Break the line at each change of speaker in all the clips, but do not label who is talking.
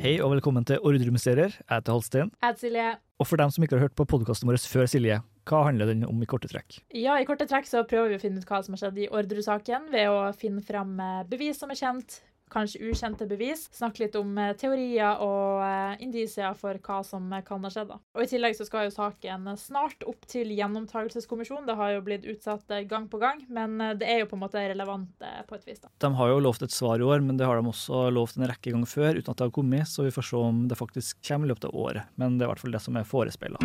Hei og velkommen til Ordremysterier. Jeg heter Halsten.
Jeg heter Silje.
Og for dem som ikke har hørt på podkasten vår før, Silje, hva handler den om i korte trekk?
Ja, I korte trekk så prøver vi å finne ut hva som har skjedd i Orderud-saken, ved å finne fram eh, bevis som er kjent, kanskje ukjente bevis. Snakke litt om eh, teorier og eh, indisier for hva som eh, kan ha skjedd. Og I tillegg så skal jo saken snart opp til Gjennomtagelseskommisjonen. Det har jo blitt utsatt gang på gang, men det er jo på en måte relevant på et vis. da.
De har jo lovt et svar i år, men det har de også lovt en rekke ganger før uten at det har kommet, så vi får se om det faktisk kommer i løpet av året. Men det er i hvert fall det som er forespeila.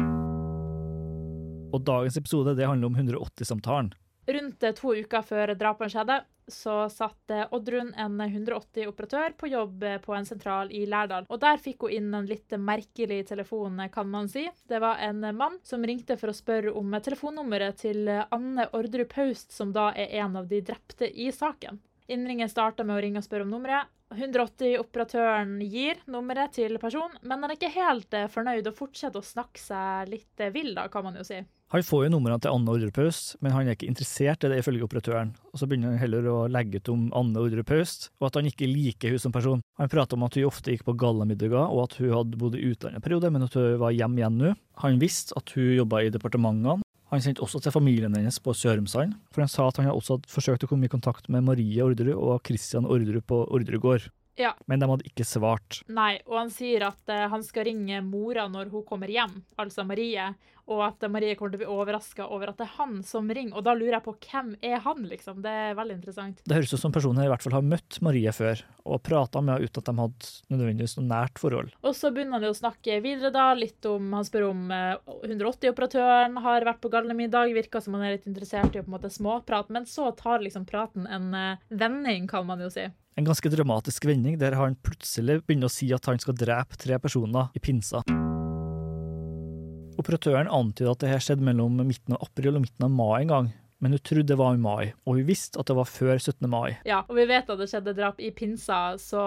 Og dagens episode det handler om 180-samtalen.
Rundt to uker før drapene skjedde, så satt eh, Oddrun, en 180-operatør, på jobb eh, på en sentral i Lærdal. Og der fikk hun inn en litt merkelig telefon, eh, kan man si. Det var en mann som ringte for å spørre om telefonnummeret til Anne Orderud Paust, som da er en av de drepte i saken. Innringen starta med å ringe og spørre om nummeret. 180-operatøren gir nummeret til personen, men han er ikke helt fornøyd og fortsetter å snakke seg litt vill, da, kan man jo si.
Han får jo numrene til Anne Ordre Paust, men han er ikke interessert i det ifølge operatøren. Og så begynner han heller å legge ut om Anne Ordre Paust, og at han ikke liker hun som person. Han prater om at hun ofte gikk på gallamiddager, og at hun hadde bodd i utlandet en periode, men at hun var hjemme igjen nå. Han visste at hun jobba i departementene. Han sendte også til familien hennes på Sørumsand, for han sa at han også hadde forsøkt å komme i kontakt med Marie Orderud og Christian Orderud på Orderud gård,
Ja,
men de hadde ikke svart.
Nei, og han sier at uh, han skal ringe mora når hun kommer hjem, altså Marie, og at eh, Marie kommer til å bli overraska over at det er han som ringer. Og da lurer jeg på hvem er han, liksom? Det er veldig interessant.
Det høres ut som personen i hvert fall har møtt Marie før, og prata med henne uten at de hadde nødvendigvis noe nært forhold.
Og så begynner han jo å snakke videre, da, litt om Han spør om uh, 180-operatøren har vært på gallemiddag, virker som han er litt interessert i å på en måte småprate, men så tar liksom praten en uh, vending, kan man jo si.
En ganske dramatisk vending der han plutselig begynner å si at han skal drepe tre personer i pinsa. Operatøren antyder at det her skjedde mellom midten av april og midten av mai en gang, men hun trodde det var i mai, og hun visste at det var før 17. mai.
Ja, og vi vet at det skjedde drap i pinsa, så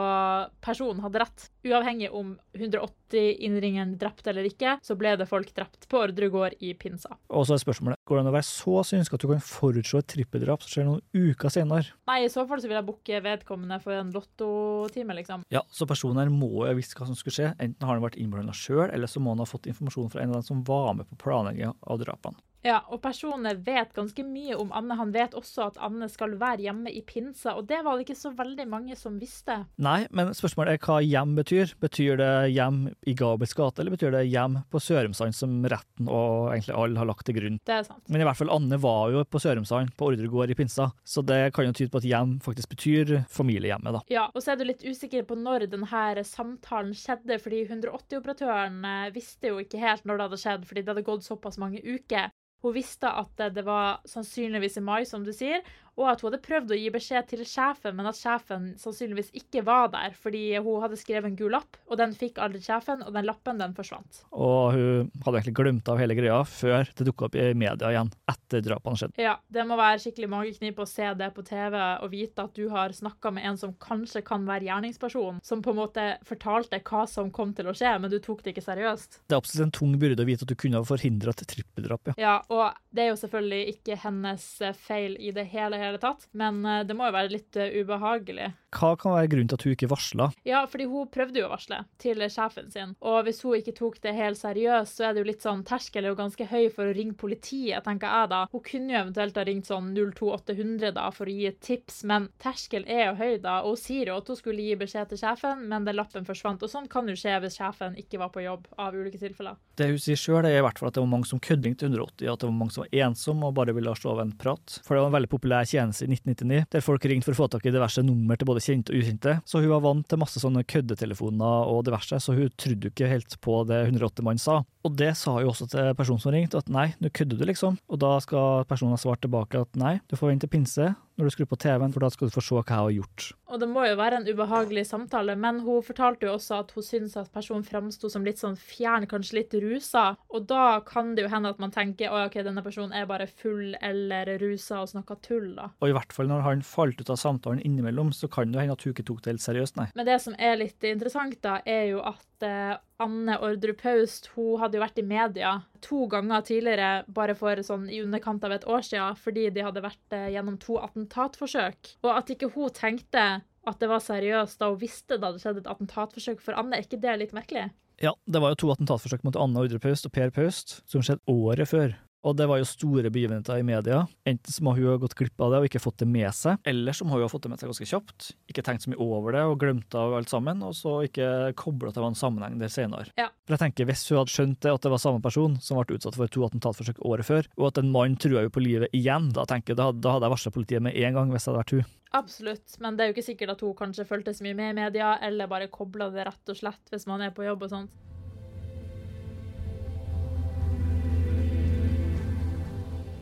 personen hadde rett. Uavhengig om 180-innringeren drepte eller ikke, så ble det folk drept på Ordre gård i pinsa.
Og så er spørsmålet, går det an å være så synsk at du kan forutse et trippeldrap som skjer noen uker senere?
Nei, i så fall så vil jeg booke vedkommende for en lottotime, liksom.
Ja, så personen her må jo ha visst hva som skulle skje. Enten har han vært innblanda sjøl, eller så må han ha fått informasjon fra en av dem som var med på planlegginga av drapene.
Ja, og personen vet ganske mye om Anne. Han vet også at Anne skal være hjemme i pinsa, og det var det ikke så veldig mange som visste.
Nei, men spørsmålet er hva hjem betyr. Betyr det hjem i Gabels gate, eller betyr det hjem på Sørumsand, som retten og egentlig alle har lagt til grunn?
Det er sant.
Men i hvert fall Anne var jo på Sørumsand, på Ordre gård i pinsa, så det kan jo tyde på at hjem faktisk betyr familiehjemmet, da.
Ja, og så er du litt usikker på når denne samtalen skjedde, fordi 180-operatøren eh, visste jo ikke helt når det hadde skjedd, fordi det hadde gått såpass mange uker. Hun visste at det- var sannsynligvis i mai, som du sier, og at hun hadde prøvd å gi beskjed til sjefen, men at sjefen sannsynligvis ikke var der, fordi hun hadde skrevet en gul lapp, og den fikk aldri sjefen, og den lappen den forsvant.
Og hun hadde egentlig glemt av hele greia før det dukka opp i media igjen, etter drapene skjedde.
Ja, det må være skikkelig mageknip å se det på TV og vite at du har snakka med en som kanskje kan være gjerningsperson, som på en måte fortalte hva som kom til å skje, men du tok det ikke seriøst.
Det er absolutt en tung byrde å vite at du kunne ha forhindra et trippeldrap, ja.
Ja, og det er jo selvfølgelig ikke hennes feil i det hele, hele tatt, men eh, det må jo være litt eh, ubehagelig.
Hva kan være grunnen til at hun ikke varsla?
Ja, fordi hun prøvde jo å varsle til sjefen sin, og hvis hun ikke tok det helt seriøst, så er det jo litt sånn terskel er jo ganske høy for å ringe politiet, tenker jeg da. Hun kunne jo eventuelt ha ringt sånn 02800 da for å gi et tips, men terskel er jo høy da, og hun sier jo at hun skulle gi beskjed til sjefen, men den lappen forsvant, og sånn kan jo skje hvis sjefen ikke var på jobb av ulike tilfeller.
Det hun sier sjøl, er i hvert fall at det var mange som kødding til 180, at det var mange som var ensomme og bare ville slå av en prat. For det var en veldig populær tjeneste i 1999, der folk ringte for å få tak i diverse nummer til både kjente og ukjente. Så hun var vant til masse sånne køddetelefoner og diverse, så hun trodde ikke helt på det 180-mannen sa. Og det sa hun også til personen som ringte, at nei, nå kødder du liksom. Og da skal personen ha svart tilbake at nei, du får vente til pinse når du skrur på TV-en, for da skal du få se hva jeg har gjort.
Og det må jo være en ubehagelig samtale, men hun fortalte jo også at hun syntes at personen framsto som litt sånn fjern, kanskje litt rusa. Og da kan det jo hende at man tenker at ok, denne personen er bare full eller rusa og snakker tull, da.
Og i hvert fall når han falt ut av samtalen innimellom, så kan det hende at hun ikke tok det helt seriøst, nei.
Men det som er litt interessant, da, er jo at eh, Anne Ordrup Paust hun hadde jo vært i media to ganger tidligere, bare for sånn i underkant av et år siden, fordi de hadde vært eh, gjennom to attentatforsøk. Og at ikke hun tenkte at det var seriøst da hun visste det hadde skjedd et attentatforsøk for Anne, er ikke det litt merkelig?
Ja, det var jo to attentatforsøk mot Anne Ordrup Paust og Per Paust, som skjedde året før. Og det var jo store begivenheter i media. Enten så må hun ha gått glipp av det og ikke fått det med seg, eller så må hun ha fått det med seg ganske kjapt, ikke tenkt så mye over det og glemt av alt sammen, og så ikke kobla var en sammenheng der senere.
Ja.
For jeg tenker, Hvis hun hadde skjønt det, at det var samme person som ble utsatt for to attentatforsøk året før, og at en mann trua henne på livet igjen, da tenker jeg, da, da hadde jeg varsla politiet med en gang hvis det hadde vært hun.
Absolutt, men det er jo ikke sikkert at hun kanskje fulgte så mye med i media, eller bare kobla det rett og slett hvis man er på jobb og sånt.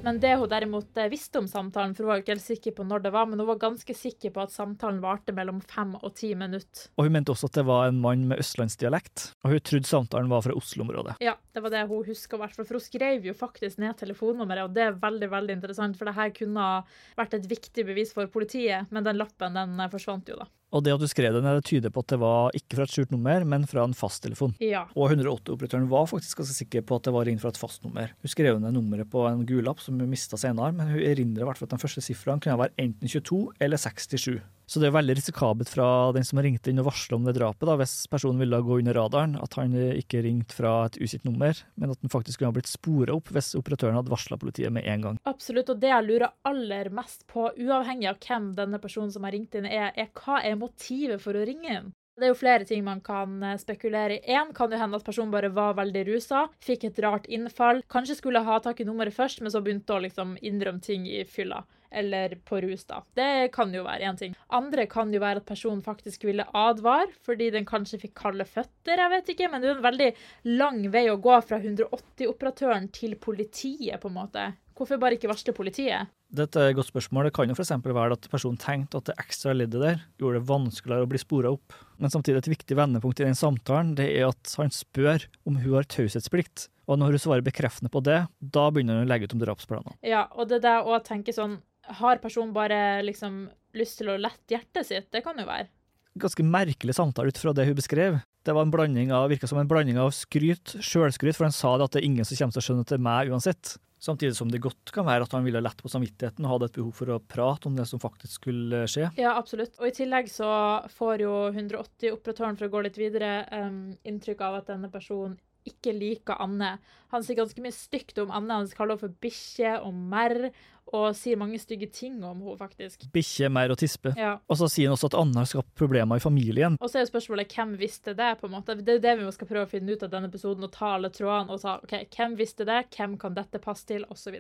Men det hun derimot eh, visste om samtalen, for hun var ikke helt sikker på når det var, men hun var ganske sikker på at samtalen varte mellom fem og ti minutter.
Og hun mente også at det var en mann med østlandsdialekt, og hun trodde samtalen var fra Oslo-området.
Ja, det var det hun huska. For hun skrev jo faktisk ned telefonnummeret, og det er veldig veldig interessant, for det her kunne ha vært et viktig bevis for politiet, men den lappen den eh, forsvant jo, da.
Og det at du skrev det tyder på at det var ikke fra et skjult nummer, men fra en fasttelefon.
Ja.
Og 108-operatøren var faktisk ganske sikker på at det var ringt fra et fastnummer. Hun skrev ned nummeret på en gul lapp som hun mista senere, men hun erindrer i hvert fall at den første sifra kunne være enten 22 eller 67. Så det er veldig risikabelt fra den som ringte inn og varsla om det drapet, da, hvis personen ville gå under radaren, at han ikke ringte fra et usitt nummer, men at han faktisk kunne ha blitt spora opp hvis operatøren hadde varsla politiet med en gang.
Absolutt, og det jeg lurer aller mest på, uavhengig av hvem denne personen som har ringt inn er, er hva er motivet for å ringe inn? Det er jo flere ting man kan eh, spekulere i. Én kan jo hende at personen bare var veldig rusa, fikk et rart innfall, kanskje skulle ha tak i nummeret først, men så begynte å liksom innrømme ting i fylla. Eller på rus, da. Det kan jo være én ting. Andre kan jo være at personen faktisk ville advare, fordi den kanskje fikk kalde føtter, jeg vet ikke. Men det er en veldig lang vei å gå fra 180-operatøren til politiet, på en måte. Hvorfor bare ikke varsle politiet?
Dette er et godt spørsmål. Det kan jo f.eks. være at personen tenkte at det ekstra leddet der gjorde det vanskeligere å bli spora opp. Men samtidig et viktig vendepunkt i den samtalen det er at han spør om hun har taushetsplikt. Og når hun svarer bekreftende på det, da begynner hun å legge ut om drapsplaner.
Ja, og det der å tenker sånn Har personen bare liksom lyst til å lette hjertet sitt? Det kan jo være.
Ganske merkelig samtale ut fra det hun beskrev. Det var en blanding av, virka som en blanding av skryt, sjølskryt, for han sa det at det er ingen som kommer til å skjønne til meg uansett. Samtidig som det godt kan være at han ville lette på samvittigheten og hadde et behov for å prate om det som faktisk skulle skje.
Ja, absolutt. Og i tillegg så får jo 180-operatøren, for å gå litt videre, um, inntrykk av at denne personen ikke liker Anne. Han sier ganske mye stygt om Anne. Han kaller henne for bikkje og merr, og sier mange stygge ting om henne, faktisk.
Bikkje, mer og tispe.
Ja.
Og så sier han også at Anne har skapt problemer i familien.
Og så er jo spørsmålet hvem visste det, på en måte. Det er jo det vi skal prøve å finne ut av denne episoden, og ta alle trådene og ta OK, hvem visste det, hvem kan dette passe til, osv.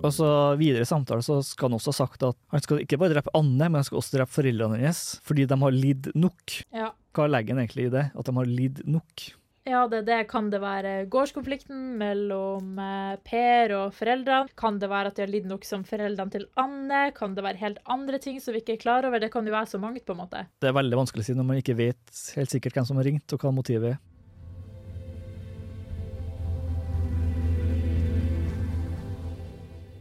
Og så videre i samtalen så skal han også ha sagt at han skal ikke bare drepe Anne, men han skal også drepe foreldrene hennes, fordi de har lidd nok.
Ja.
Hva legger han egentlig i det? At de har lidd nok?
Ja, det, er det kan det være gårdskonflikten mellom eh, Per og foreldrene. Kan det være at de har lidd nok som foreldrene til Anne? Kan det være helt andre ting som vi ikke er klar over? Det kan jo være så mangt, på en måte.
Det er veldig vanskelig å si når man ikke vet helt sikkert hvem som har ringt, og hva motivet er.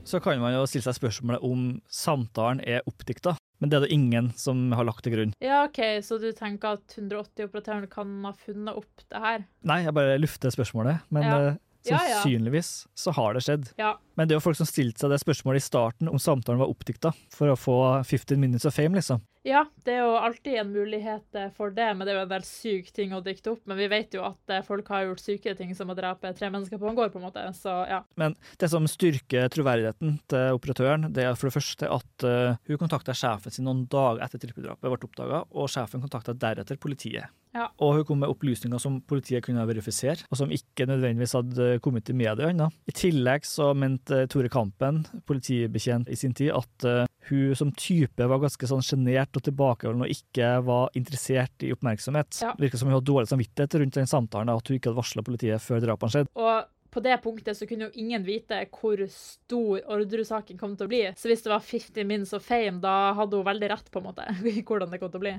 Så kan man jo stille seg spørsmålet om samtalen er oppdikta, men det er det ingen som har lagt til grunn.
Ja, OK, så du tenker at 180-operatøren kan ha funnet opp det her?
Nei, jeg bare lufter spørsmålet, men
Ja.
eh,
ja.
sannsynligvis så har det skjedd.
Ja.
Men det er jo folk som stilte seg det spørsmålet i starten om samtalen var oppdikta, for å få 15 minutes of fame, liksom.
Ja, det er jo alltid en mulighet eh, for det, men det er jo en del syk ting å dikte opp. Men vi vet jo at eh, folk har gjort syke ting som å drepe tre mennesker på en gård, på en måte. Så ja.
Men det som styrker troverdigheten til operatøren, det er for det første at eh, hun kontakta sjefen sin noen dager etter trippeldrapet ble oppdaga, og sjefen kontakta deretter politiet.
Ja.
Og hun kom med opplysninger som politiet kunne verifisere, og som ikke nødvendigvis hadde kommet til media ennå. I tillegg så mente Tore Kampen, politibetjent i sin tid, at hun som type var ganske sånn sjenert og tilbakeholden og ikke var interessert i oppmerksomhet.
Ja.
Virka som hun hadde dårlig samvittighet rundt den samtalen, at hun ikke hadde varsla politiet før drapene skjedde.
Og på det punktet så kunne jo ingen vite hvor stor Orderud-saken kom til å bli. Så hvis det var 50 minutes of fame, da hadde hun veldig rett på en måte hvordan det kom til å bli.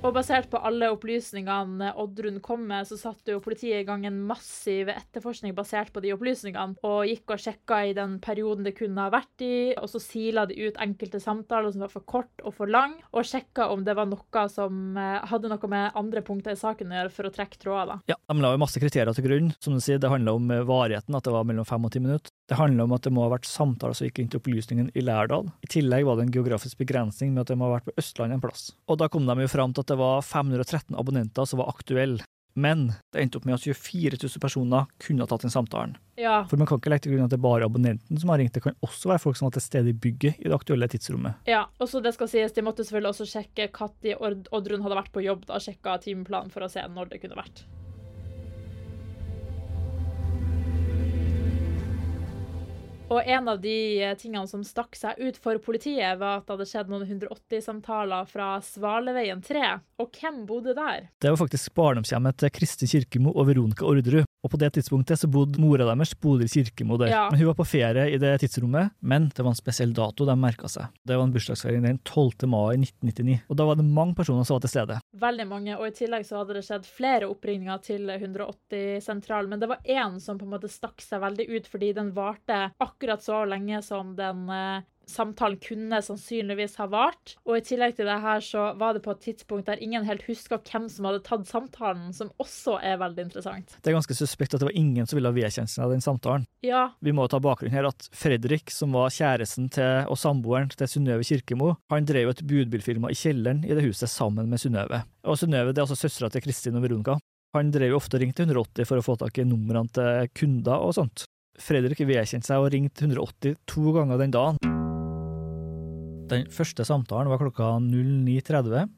Og basert på alle opplysningene Oddrun kom med, så satte jo politiet i gang en massiv etterforskning basert på de opplysningene, og gikk og sjekka i den perioden det kunne ha vært i, og så sila de ut enkelte samtaler som var for kort og for lang, og sjekka om det var noe som eh, hadde noe med andre punkter i saken å gjøre for å trekke tråder.
Ja, De la jo masse kriterier til grunn. Som du sier, Det handla om eh, varigheten, at det var mellom fem og ti minutter. Det handler om at det må ha vært samtaler som gikk inn til opplysningen i Lærdal. I tillegg var det en geografisk begrensning med at det må ha vært på Østlandet en plass. Og da kom de jo fram til at det var 513 abonnenter som var aktuelle. Men det endte opp med at 24 000 personer kunne ha tatt den samtalen.
Ja,
For man kan ikke legge til grunn at det er bare abonnenten som har ringt, det kan også være folk som var til stede i bygget i det aktuelle tidsrommet.
ja. Og så det skal sies, de måtte selvfølgelig også sjekke når Oddrun hadde vært på jobb, da sjekka timeplanen for å se når det kunne vært. Og en av de eh, tingene som stakk seg ut for politiet, var at det hadde skjedd noen 180-samtaler fra Svaleveien 3. Og hvem bodde der?
Det var faktisk barndomshjemmet til Kristin Kirkemo og Veronica Orderud. Og på det tidspunktet så bodde mora deres Bodil Kirkemo der.
Ja.
Men hun var på ferie i det tidsrommet, men det var en spesiell dato de merka seg. Det var en bursdagsfeiring den 12. mai 1999. Og da var det mange personer som var til stede.
Veldig mange, og i tillegg så hadde det skjedd flere oppringninger til 180-sentralen, men det var én som på en måte stakk seg veldig ut, fordi den varte akkurat så lenge som den eh, samtalen kunne sannsynligvis ha vart. Og i tillegg til det her så var det på et tidspunkt der ingen helt huska hvem som hadde tatt samtalen, som også er veldig interessant.
Det er ganske suspekt at det var ingen som ville ha vedkjent seg den samtalen.
Ja,
Vi må ta bakgrunnen her at Fredrik, som var kjæresten til og samboeren til Synnøve Kirkemo, han drev et budbilfirma i kjelleren i det huset sammen med Synnøve. Og Synnøve er altså søstera til Kristin og Veronica. Han drev jo ofte og ringte 180 for å få tak i numrene til kunder og sånt. Fredrik vedkjente seg og ringte 180 to ganger den dagen. Den første samtalen var klokka 09.30.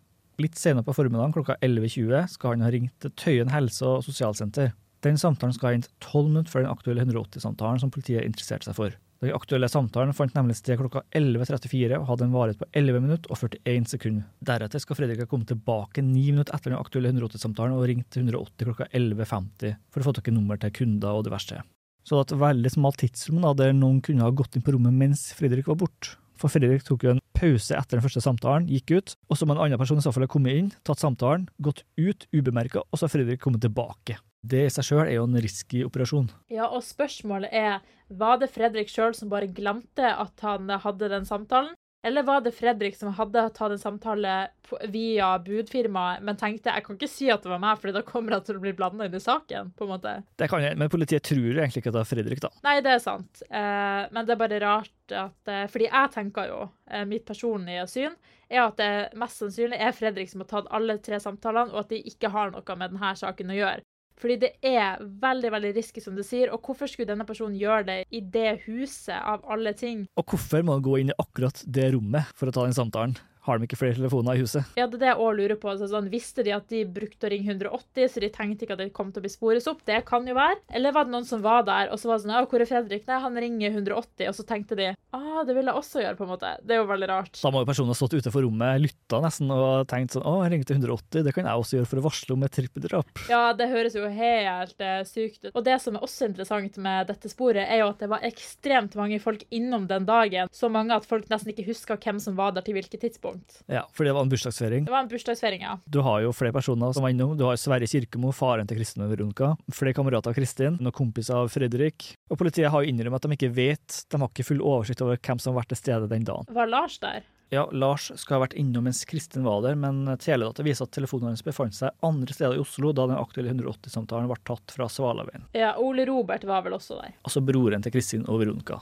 Litt senere på formiddagen klokka 11.20 skal han ha ringt til Tøyen helse- og sosialsenter. Den samtalen skal ha inn 12 minutter før den aktuelle 180-samtalen som politiet interesserte seg for. Den aktuelle samtalen fant nemlig sted klokka 11.34 og hadde en varighet på 11 minutter og 41 sekunder. Deretter skal Fredrik ha kommet tilbake ni minutter etter den aktuelle 180-samtalen og ringt til 180 klokka 11.50 for å få tak i nummer til kunder og diverse. Så det var et veldig smalt tidsrom da, der noen kunne ha gått inn på rommet mens Fredrik var borte. For Fredrik tok jo en pause etter den første samtalen, gikk ut, og så må en annen person i så fall ha kommet inn, tatt samtalen, gått ut ubemerka, og så har Fredrik kommet tilbake. Det i seg sjøl er jo en risky operasjon.
ja, og spørsmålet er var det Fredrik sjøl som bare glemte at han hadde den samtalen? Eller var det Fredrik som hadde tatt en samtale via budfirmaet, men tenkte jeg kan ikke si at det var meg, for da kommer jeg til å bli blanda inn i saken? på en måte.
Det kan jeg, Men politiet tror egentlig ikke at det er Fredrik, da.
Nei, det er sant, eh, men det er bare rart at eh, Fordi jeg tenker jo, eh, mitt personlige syn, er at det mest sannsynlig er Fredrik som har tatt alle tre samtalene, og at de ikke har noe med denne saken å gjøre. Fordi det er veldig veldig risky, som du sier. Og hvorfor skulle denne personen gjøre det i det huset, av alle ting?
Og hvorfor må han gå inn i akkurat det rommet for å ta den samtalen? Har de ikke flere telefoner i huset?
Ja, det er det jeg også lurer på. Altså, sånn, visste de at de brukte å ringe 180, så de tenkte ikke at det kom til å bli spores opp? Det kan jo være. Eller var det noen som var der, og så var det sånn Ja, hvor er Fredrik? Nei, han ringer 180, og så tenkte de Ah, det vil jeg også gjøre, på en måte. Det er jo veldig rart.
Da må jo personen ha stått utenfor rommet, lytta nesten og tenkt sånn å, jeg ringte 180, det kan jeg også gjøre for å varsle om et trippeldrap.
Ja, det høres jo helt eh, sykt ut. Og det som er også interessant med dette sporet, er jo at det var ekstremt mange folk innom den dagen. Så mange at folk nesten ikke huska hvem som var der til hvilket tidspunkt.
Ja, For det var en bursdagsfeiring.
Det var en bursdagsfeiring, ja.
Du har jo flere personer som var innom. Du har Sverre Kirkemo, faren til Kristin og Veronica, flere kamerater av Kristin, noen kompiser av Fredrik. Og politiet har jo innrømmet at de ikke vet, de har ikke full oversikt over hvem som har vært til stede den dagen.
Var Lars der?
Ja, Lars skal ha vært innom mens Kristin var der, men Teledata viser at telefonen hans befant seg andre steder i Oslo da den aktuelle 180-samtalen ble tatt fra Svalaveien.
Ja, Ole Robert var vel også der.
Altså broren til Kristin og Veronica.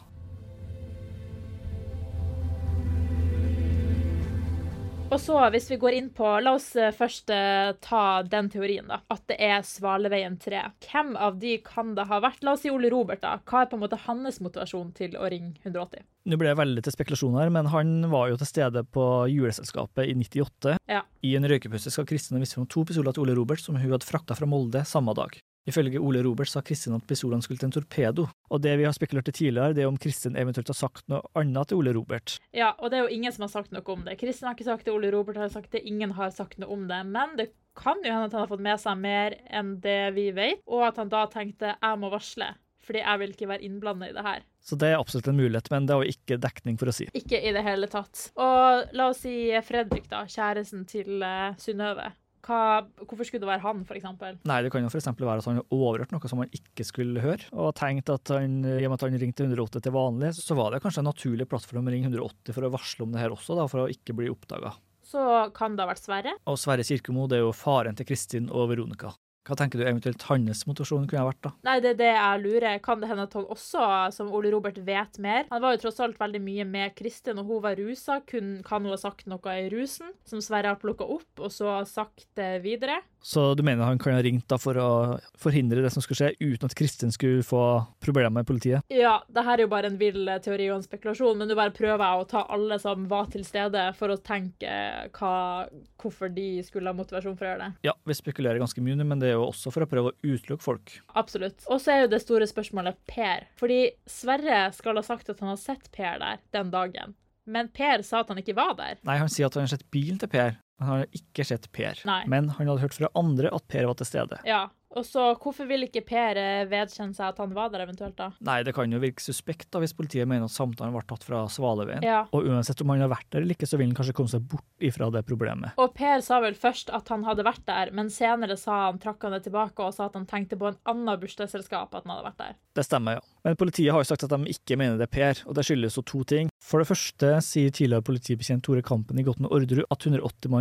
Og så, hvis vi går inn på La oss eh, først uh, ta den teorien, da. At det er Svaleveien 3. Hvem av de kan det ha vært? La oss si Ole Robert, da. Hva er på en måte hans motivasjon til å ringe 180?
Nå ble jeg veldig til spekulasjoner, men han var jo til stede på juleselskapet i 98.
Ja.
I en røykepause skal Kristin ha vist fram to pistoler til Ole Robert som hun hadde frakta fra Molde samme dag. Ifølge Ole Robert sa Kristin at pistolene skulle til en torpedo, og det vi har spekulert i tidligere, det er om Kristin eventuelt har sagt noe annet til Ole Robert.
Ja, og det er jo ingen som har sagt noe om det. Kristin har ikke sagt det, Ole Robert har sagt det, ingen har sagt noe om det. Men det kan jo hende at han har fått med seg mer enn det vi vet, og at han da tenkte jeg må varsle, fordi jeg vil ikke være innblanda i det her.
Så det er absolutt en mulighet, men det er jo ikke dekning for å si.
Ikke i det hele tatt. Og la oss si Fredrik, da, kjæresten til uh, Synnøve. Hva, hvorfor skulle det være han, f.eks.?
Nei, det kan jo f.eks. være at han har overhørt noe som han ikke skulle høre, og tenkt at han, i og med at han ringte 180 til vanlig, så var det kanskje en naturlig plattform å ringe 180 for å varsle om det her også, da, for å ikke bli oppdaga.
Så kan det ha vært Sverre?
Og Sverre Kirkemo det er jo faren til Kristin og Veronica. Hva tenker du eventuelt hans motivasjon kunne ha vært, da?
Nei, det er det jeg lurer. Kan det hende at han også, som Ole Robert, vet mer? Han var jo tross alt veldig mye med Kristin, og hun var rusa. Kun, kan hun ha sagt noe i rusen, som Sverre har plukka opp, og så sagt videre?
Så du mener han kan ha ringt for å forhindre det som skulle skje, uten at Kristin skulle få problemer med politiet?
Ja, det her er jo bare en vill teori og en spekulasjon, men nå bare prøver jeg å ta alle som var til stede, for å tenke hva, hvorfor de skulle ha motivasjon for å gjøre det.
Ja, vi spekulerer ganske mye, men det er jo også for å prøve å utelukke folk.
Absolutt. Og så er jo det store spørsmålet Per. Fordi Sverre skal ha sagt at han har sett Per der den dagen. Men Per sa at han ikke var der.
Nei, han sier at han har sett bilen til Per, han hadde ikke sett Per.
Nei.
Men han hadde hørt fra andre at Per var til stede.
Ja, og så hvorfor vil ikke Per eh, vedkjenne seg at han var der eventuelt, da?
Nei, det kan jo virke suspekt da, hvis politiet mener at samtalen ble tatt fra Svaleveien.
Ja.
Og uansett om han har vært der eller ikke, så vil han kanskje komme seg bort ifra det problemet.
Og Per sa vel først at han hadde vært der, men senere sa han, trakk han det tilbake og sa at han tenkte på en annen bursdagsselskap at han hadde vært der.
Det stemmer, ja. Men politiet har jo sagt at de ikke mener det er Per, og det skyldes jo to ting. For det første sier tidligere politibetjent Tore Kampen i Gotten Orderud at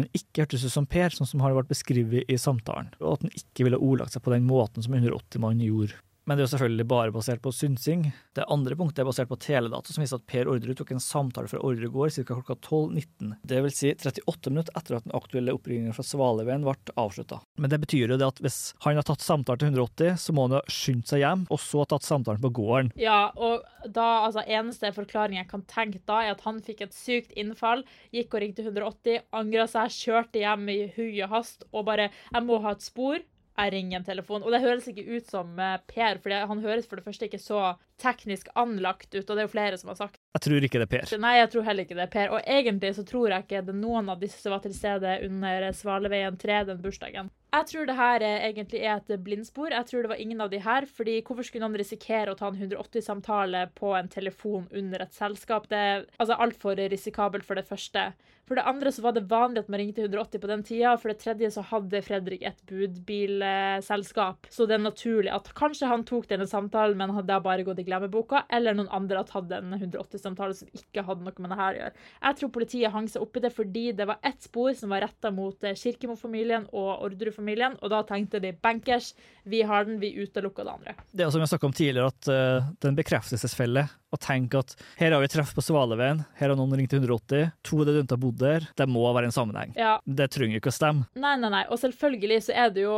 180-mannen ikke hørtes ut som Per, sånn som har vært beskrevet i samtalen, og at han ikke ville ordlagt seg på den måten som 180-mannen gjorde. Men det er jo selvfølgelig bare basert på synsing. Det andre punktet er basert på teledata, som viser at Per Orderud tok en samtale fra Orderud gård ca. klokka 12.19. Det vil si 38 minutter etter at den aktuelle oppringningen fra Svaleveien ble avslutta. Men det betyr jo det at hvis han har tatt samtalen til 180, så må han ha skyndt seg hjem, og så tatt samtalen på gården.
Ja, og da, altså eneste forklaring jeg kan tenke da, er at han fikk et sykt innfall, gikk og ringte 180, angra seg, kjørte hjem i hui og hast og bare Jeg må ha et spor jeg ringer en telefon. Og det høres ikke ut som eh, Per, for han høres for det første ikke så teknisk anlagt ut, og det er jo flere som har sagt
Jeg tror ikke det er Per.
Nei, jeg tror heller ikke det er Per. Og egentlig så tror jeg ikke det er noen av disse som var til stede under Svaleveien 3 den bursdagen. Jeg tror det her egentlig er et blindspor. Jeg tror det var ingen av de her. fordi hvorfor skulle noen risikere å ta en 180-samtale på en telefon under et selskap? Det er altså altfor risikabelt, for det første. For det andre så var det vanlig at man ringte 180 på den tida. For det tredje så hadde Fredrik et budbilselskap. Så det er naturlig at kanskje han tok denne samtalen, men hadde bare gått i glemmeboka. Eller noen andre har tatt en 180-samtale som ikke hadde noe med det her å gjøre. Jeg tror politiet hang seg opp i det fordi det var ett spor som var retta mot Kirkemo-familien og Orderud-familien, og da tenkte de bankers, vi har den, vi utelukker det andre.
Det er som jeg snakka om tidligere, at uh, det er en bekreftelsesfelle å tenke at her har vi treff på Svaleveien, her har noen ringt 180, to av de dømte har bodd der, det må være en sammenheng.
Ja.
Det trenger ikke å stemme.
Nei, nei, nei, og selvfølgelig så er det jo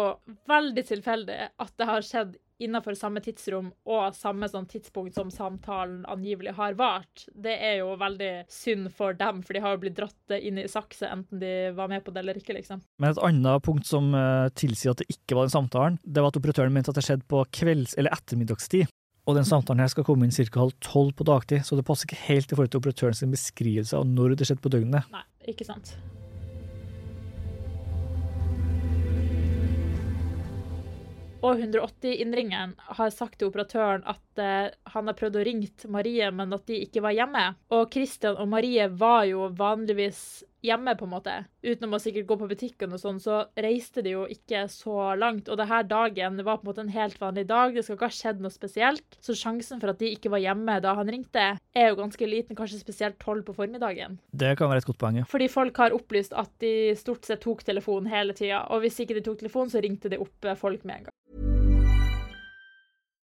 veldig tilfeldig at det har skjedd innenfor samme tidsrom og samme sånn tidspunkt som samtalen angivelig har vart. Det er jo veldig synd for dem, for de har jo blitt dratt inn i sakse enten de var med på det eller ikke, liksom.
Men et annet punkt som uh, tilsier at det ikke var den samtalen, det var at operatøren mente at det skjedde på kvelds- eller ettermiddagstid. Og den samtalen her skal komme inn ca. halv tolv på dagtid, så det passer ikke helt i forhold til operatørens beskrivelse av når det skjedde på døgnet.
Nei, ikke sant. Og 180-innringeren har sagt til operatøren at eh, han har prøvd å ringe Marie, men at de ikke var hjemme. Og Christian og Marie var jo vanligvis hjemme, på en måte. Utenom å sikkert gå på butikken og sånn, så reiste de jo ikke så langt. Og denne dagen var på en måte en helt vanlig dag, det skal ikke ha skjedd noe spesielt. Så sjansen for at de ikke var hjemme da han ringte, er jo ganske liten, kanskje spesielt tolv på formiddagen.
Det kan være et godt poeng, ja.
Fordi folk har opplyst at de stort sett tok telefonen hele tida, og hvis ikke de tok telefonen, så ringte de opp folk med en gang.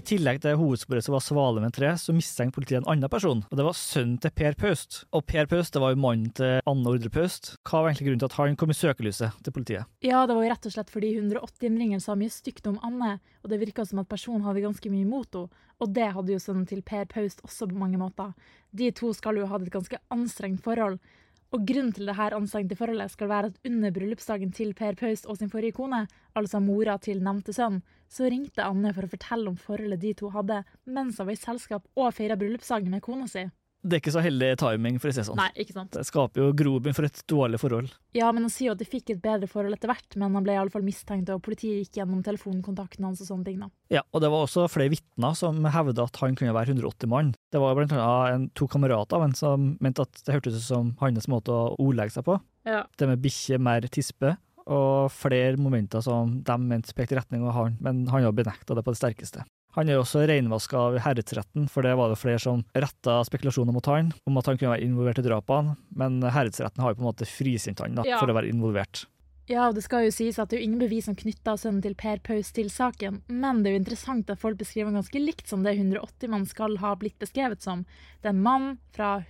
I tillegg til hovedsporet som var svale med tre, så mistenkte politiet en annen person, og det var sønnen til Per Paust. Og Per Paust det var jo mannen til Anne Ordre Paust. Hva var egentlig grunnen til at han kom i søkelyset til politiet?
Ja, det var jo rett og slett fordi 180 innringere sa mye stygt om Anne, og det virka som at personen hadde ganske mye imot henne. Og det hadde jo sønnen til Per Paust også på mange måter. De to skal jo ha hatt et ganske anstrengt forhold. Og grunnen til dette anstrengte forholdet skal være at under bryllupsdagen til Per Paus og sin forrige kone, altså mora til nevnte sønn, så ringte Anne for å fortelle om forholdet de to hadde mens hun var i selskap og feira bryllupsdagen med kona si.
Det er ikke så heldig timing, for å si det sånn.
Nei, ikke sant.
Det skaper jo grobunn for et dårlig forhold.
Ja, men han sier jo at de fikk et bedre forhold etter hvert, men han ble i alle fall mistenkt, og politiet gikk gjennom telefonkontakten hans og sånne ting, da.
Ja, og det var også flere vitner som hevda at han kunne være 180 mann. Det var blant annet en, to kamerater av ham som mente at det hørtes ut som hans måte å ordlegge seg på.
Ja.
Det med bikkje mer tispe, og flere momenter som de mente pekte i retning av han, men han har benekta det på det sterkeste. Han er også reinvaska av herredsretten, for det var det flere som retta spekulasjoner mot han, om at han kunne være involvert i drapene, men herredsretten har jo på en måte frikjent han da,
Ja.
for å være involvert.
Ja, og det skal jo sies at det er jo ingen bevis som knytter sønnen til Per Paus til saken, men det er jo interessant at folk beskriver han ganske likt som det 180 man skal ha blitt beskrevet som. Det er en mann fra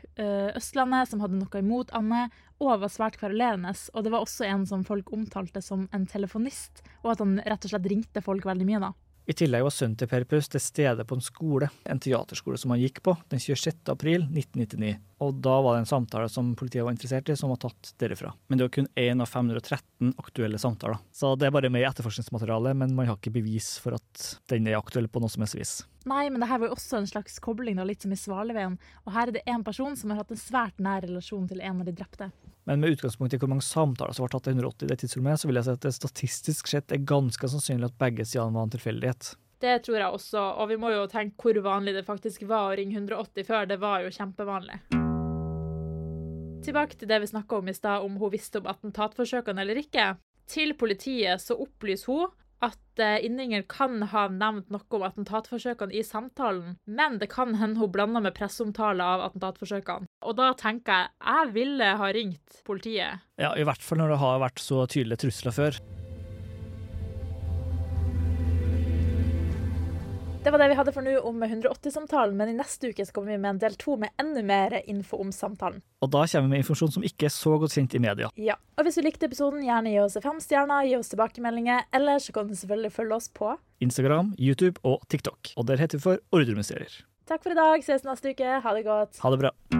Østlandet som hadde noe imot Anne, og var svært kvarulerende. Og det var også en som folk omtalte som en telefonist, og at han rett og slett ringte folk veldig mye, da.
I tillegg var sønnen til Per Paus til stede på en skole, en teaterskole som han gikk på, den 26. april 1999. Og da var det en samtale som politiet var interessert i, som var tatt derifra. Men det var kun én av 513 aktuelle samtaler. Så det er bare med i etterforskningsmaterialet, men man har ikke bevis for at den er aktuell på noe som helst vis.
Nei, men det her var jo også en slags kobling, da, litt som i Svaleveien. Og her er det én person som har hatt en svært nær relasjon til en av de drepte.
Men med utgangspunkt i hvor mange samtaler som var tatt i 180 i det tidsrommet, så vil jeg si at det statistisk sett er ganske sannsynlig at begge sidene var en tilfeldighet.
Det tror jeg også, og vi må jo tenke hvor vanlig det faktisk var å ringe 180 før. Det var jo kjempevanlig. Tilbake til det vi snakka om i stad, om hun visste om attentatforsøkene eller ikke. Til politiet så opplyser hun at Inninger kan ha nevnt noe om attentatforsøkene i samtalen, men det kan hende hun blanda med presseomtale av attentatforsøkene. Og da tenker jeg jeg ville ha ringt politiet.
Ja, i hvert fall når det har vært så tydelige trusler før.
Det var det vi hadde for nå om 180-samtalen, men i neste uke så kommer vi med en del to med enda mer info om samtalen.
Og da kommer vi med informasjon som ikke er så godt kjent i media.
Ja, og Hvis du likte episoden, gjerne gi oss fem stjerner, gi oss tilbakemeldinger, eller så kan du selvfølgelig følge oss på.
Instagram, YouTube og TikTok. Og der heter vi for Ordremysterier.
Takk for i dag, ses neste uke, ha det godt.
Ha det bra.